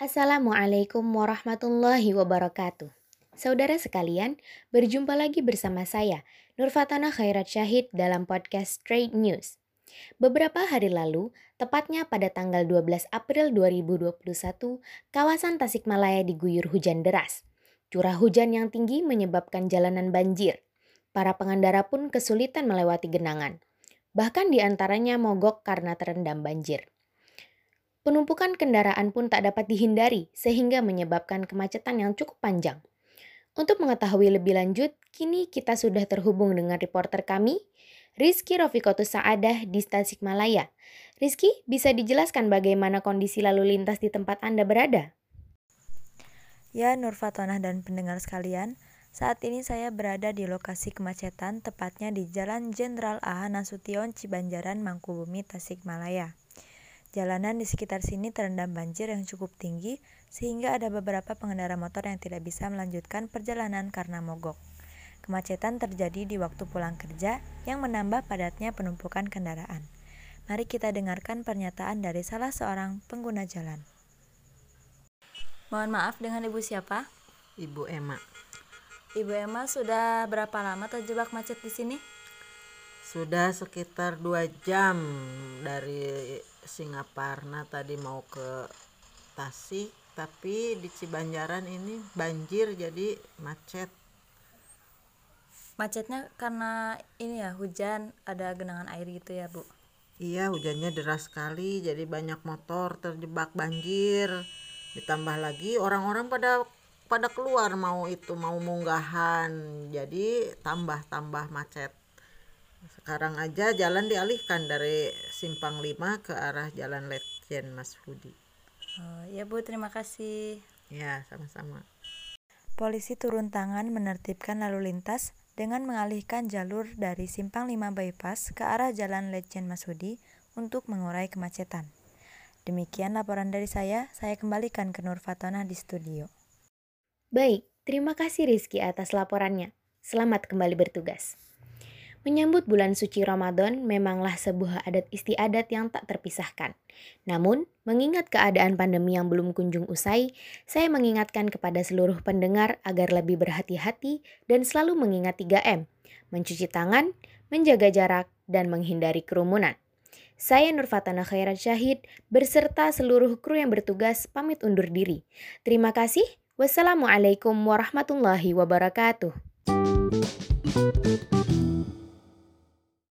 Assalamualaikum warahmatullahi wabarakatuh. Saudara sekalian, berjumpa lagi bersama saya, Nurfatana Khairat Syahid dalam podcast Trade News. Beberapa hari lalu, tepatnya pada tanggal 12 April 2021, kawasan Tasikmalaya diguyur hujan deras. Curah hujan yang tinggi menyebabkan jalanan banjir. Para pengendara pun kesulitan melewati genangan. Bahkan di antaranya mogok karena terendam banjir. Penumpukan kendaraan pun tak dapat dihindari sehingga menyebabkan kemacetan yang cukup panjang. Untuk mengetahui lebih lanjut, kini kita sudah terhubung dengan reporter kami, Rizky Rofikotus Saadah di Tasikmalaya. Rizky, bisa dijelaskan bagaimana kondisi lalu lintas di tempat Anda berada? Ya, Nur Fatonah dan pendengar sekalian, saat ini saya berada di lokasi kemacetan, tepatnya di Jalan Jenderal A. Nasution Cibanjaran, Mangkubumi, Tasikmalaya. Jalanan di sekitar sini terendam banjir yang cukup tinggi sehingga ada beberapa pengendara motor yang tidak bisa melanjutkan perjalanan karena mogok. Kemacetan terjadi di waktu pulang kerja yang menambah padatnya penumpukan kendaraan. Mari kita dengarkan pernyataan dari salah seorang pengguna jalan. Mohon maaf dengan Ibu siapa? Ibu Emma. Ibu Emma sudah berapa lama terjebak macet di sini? Sudah sekitar dua jam dari Singaparna tadi mau ke Tasik tapi di Cibanjaran ini banjir jadi macet. Macetnya karena ini ya hujan ada genangan air gitu ya bu? Iya hujannya deras sekali jadi banyak motor terjebak banjir. Ditambah lagi orang-orang pada pada keluar mau itu mau munggahan. Jadi tambah-tambah macet sekarang aja jalan dialihkan dari simpang 5 ke arah jalan Letjen Mas Hudi oh, ya Bu terima kasih ya sama-sama polisi turun tangan menertibkan lalu lintas dengan mengalihkan jalur dari simpang 5 bypass ke arah jalan Letjen Masudi untuk mengurai kemacetan. Demikian laporan dari saya, saya kembalikan ke Nur Fatona di studio. Baik, terima kasih Rizky atas laporannya. Selamat kembali bertugas. Menyambut bulan suci Ramadan memanglah sebuah adat istiadat yang tak terpisahkan. Namun, mengingat keadaan pandemi yang belum kunjung usai, saya mengingatkan kepada seluruh pendengar agar lebih berhati-hati dan selalu mengingat 3M, mencuci tangan, menjaga jarak, dan menghindari kerumunan. Saya Nurfatana Khairat Syahid berserta seluruh kru yang bertugas pamit undur diri. Terima kasih. Wassalamualaikum warahmatullahi wabarakatuh.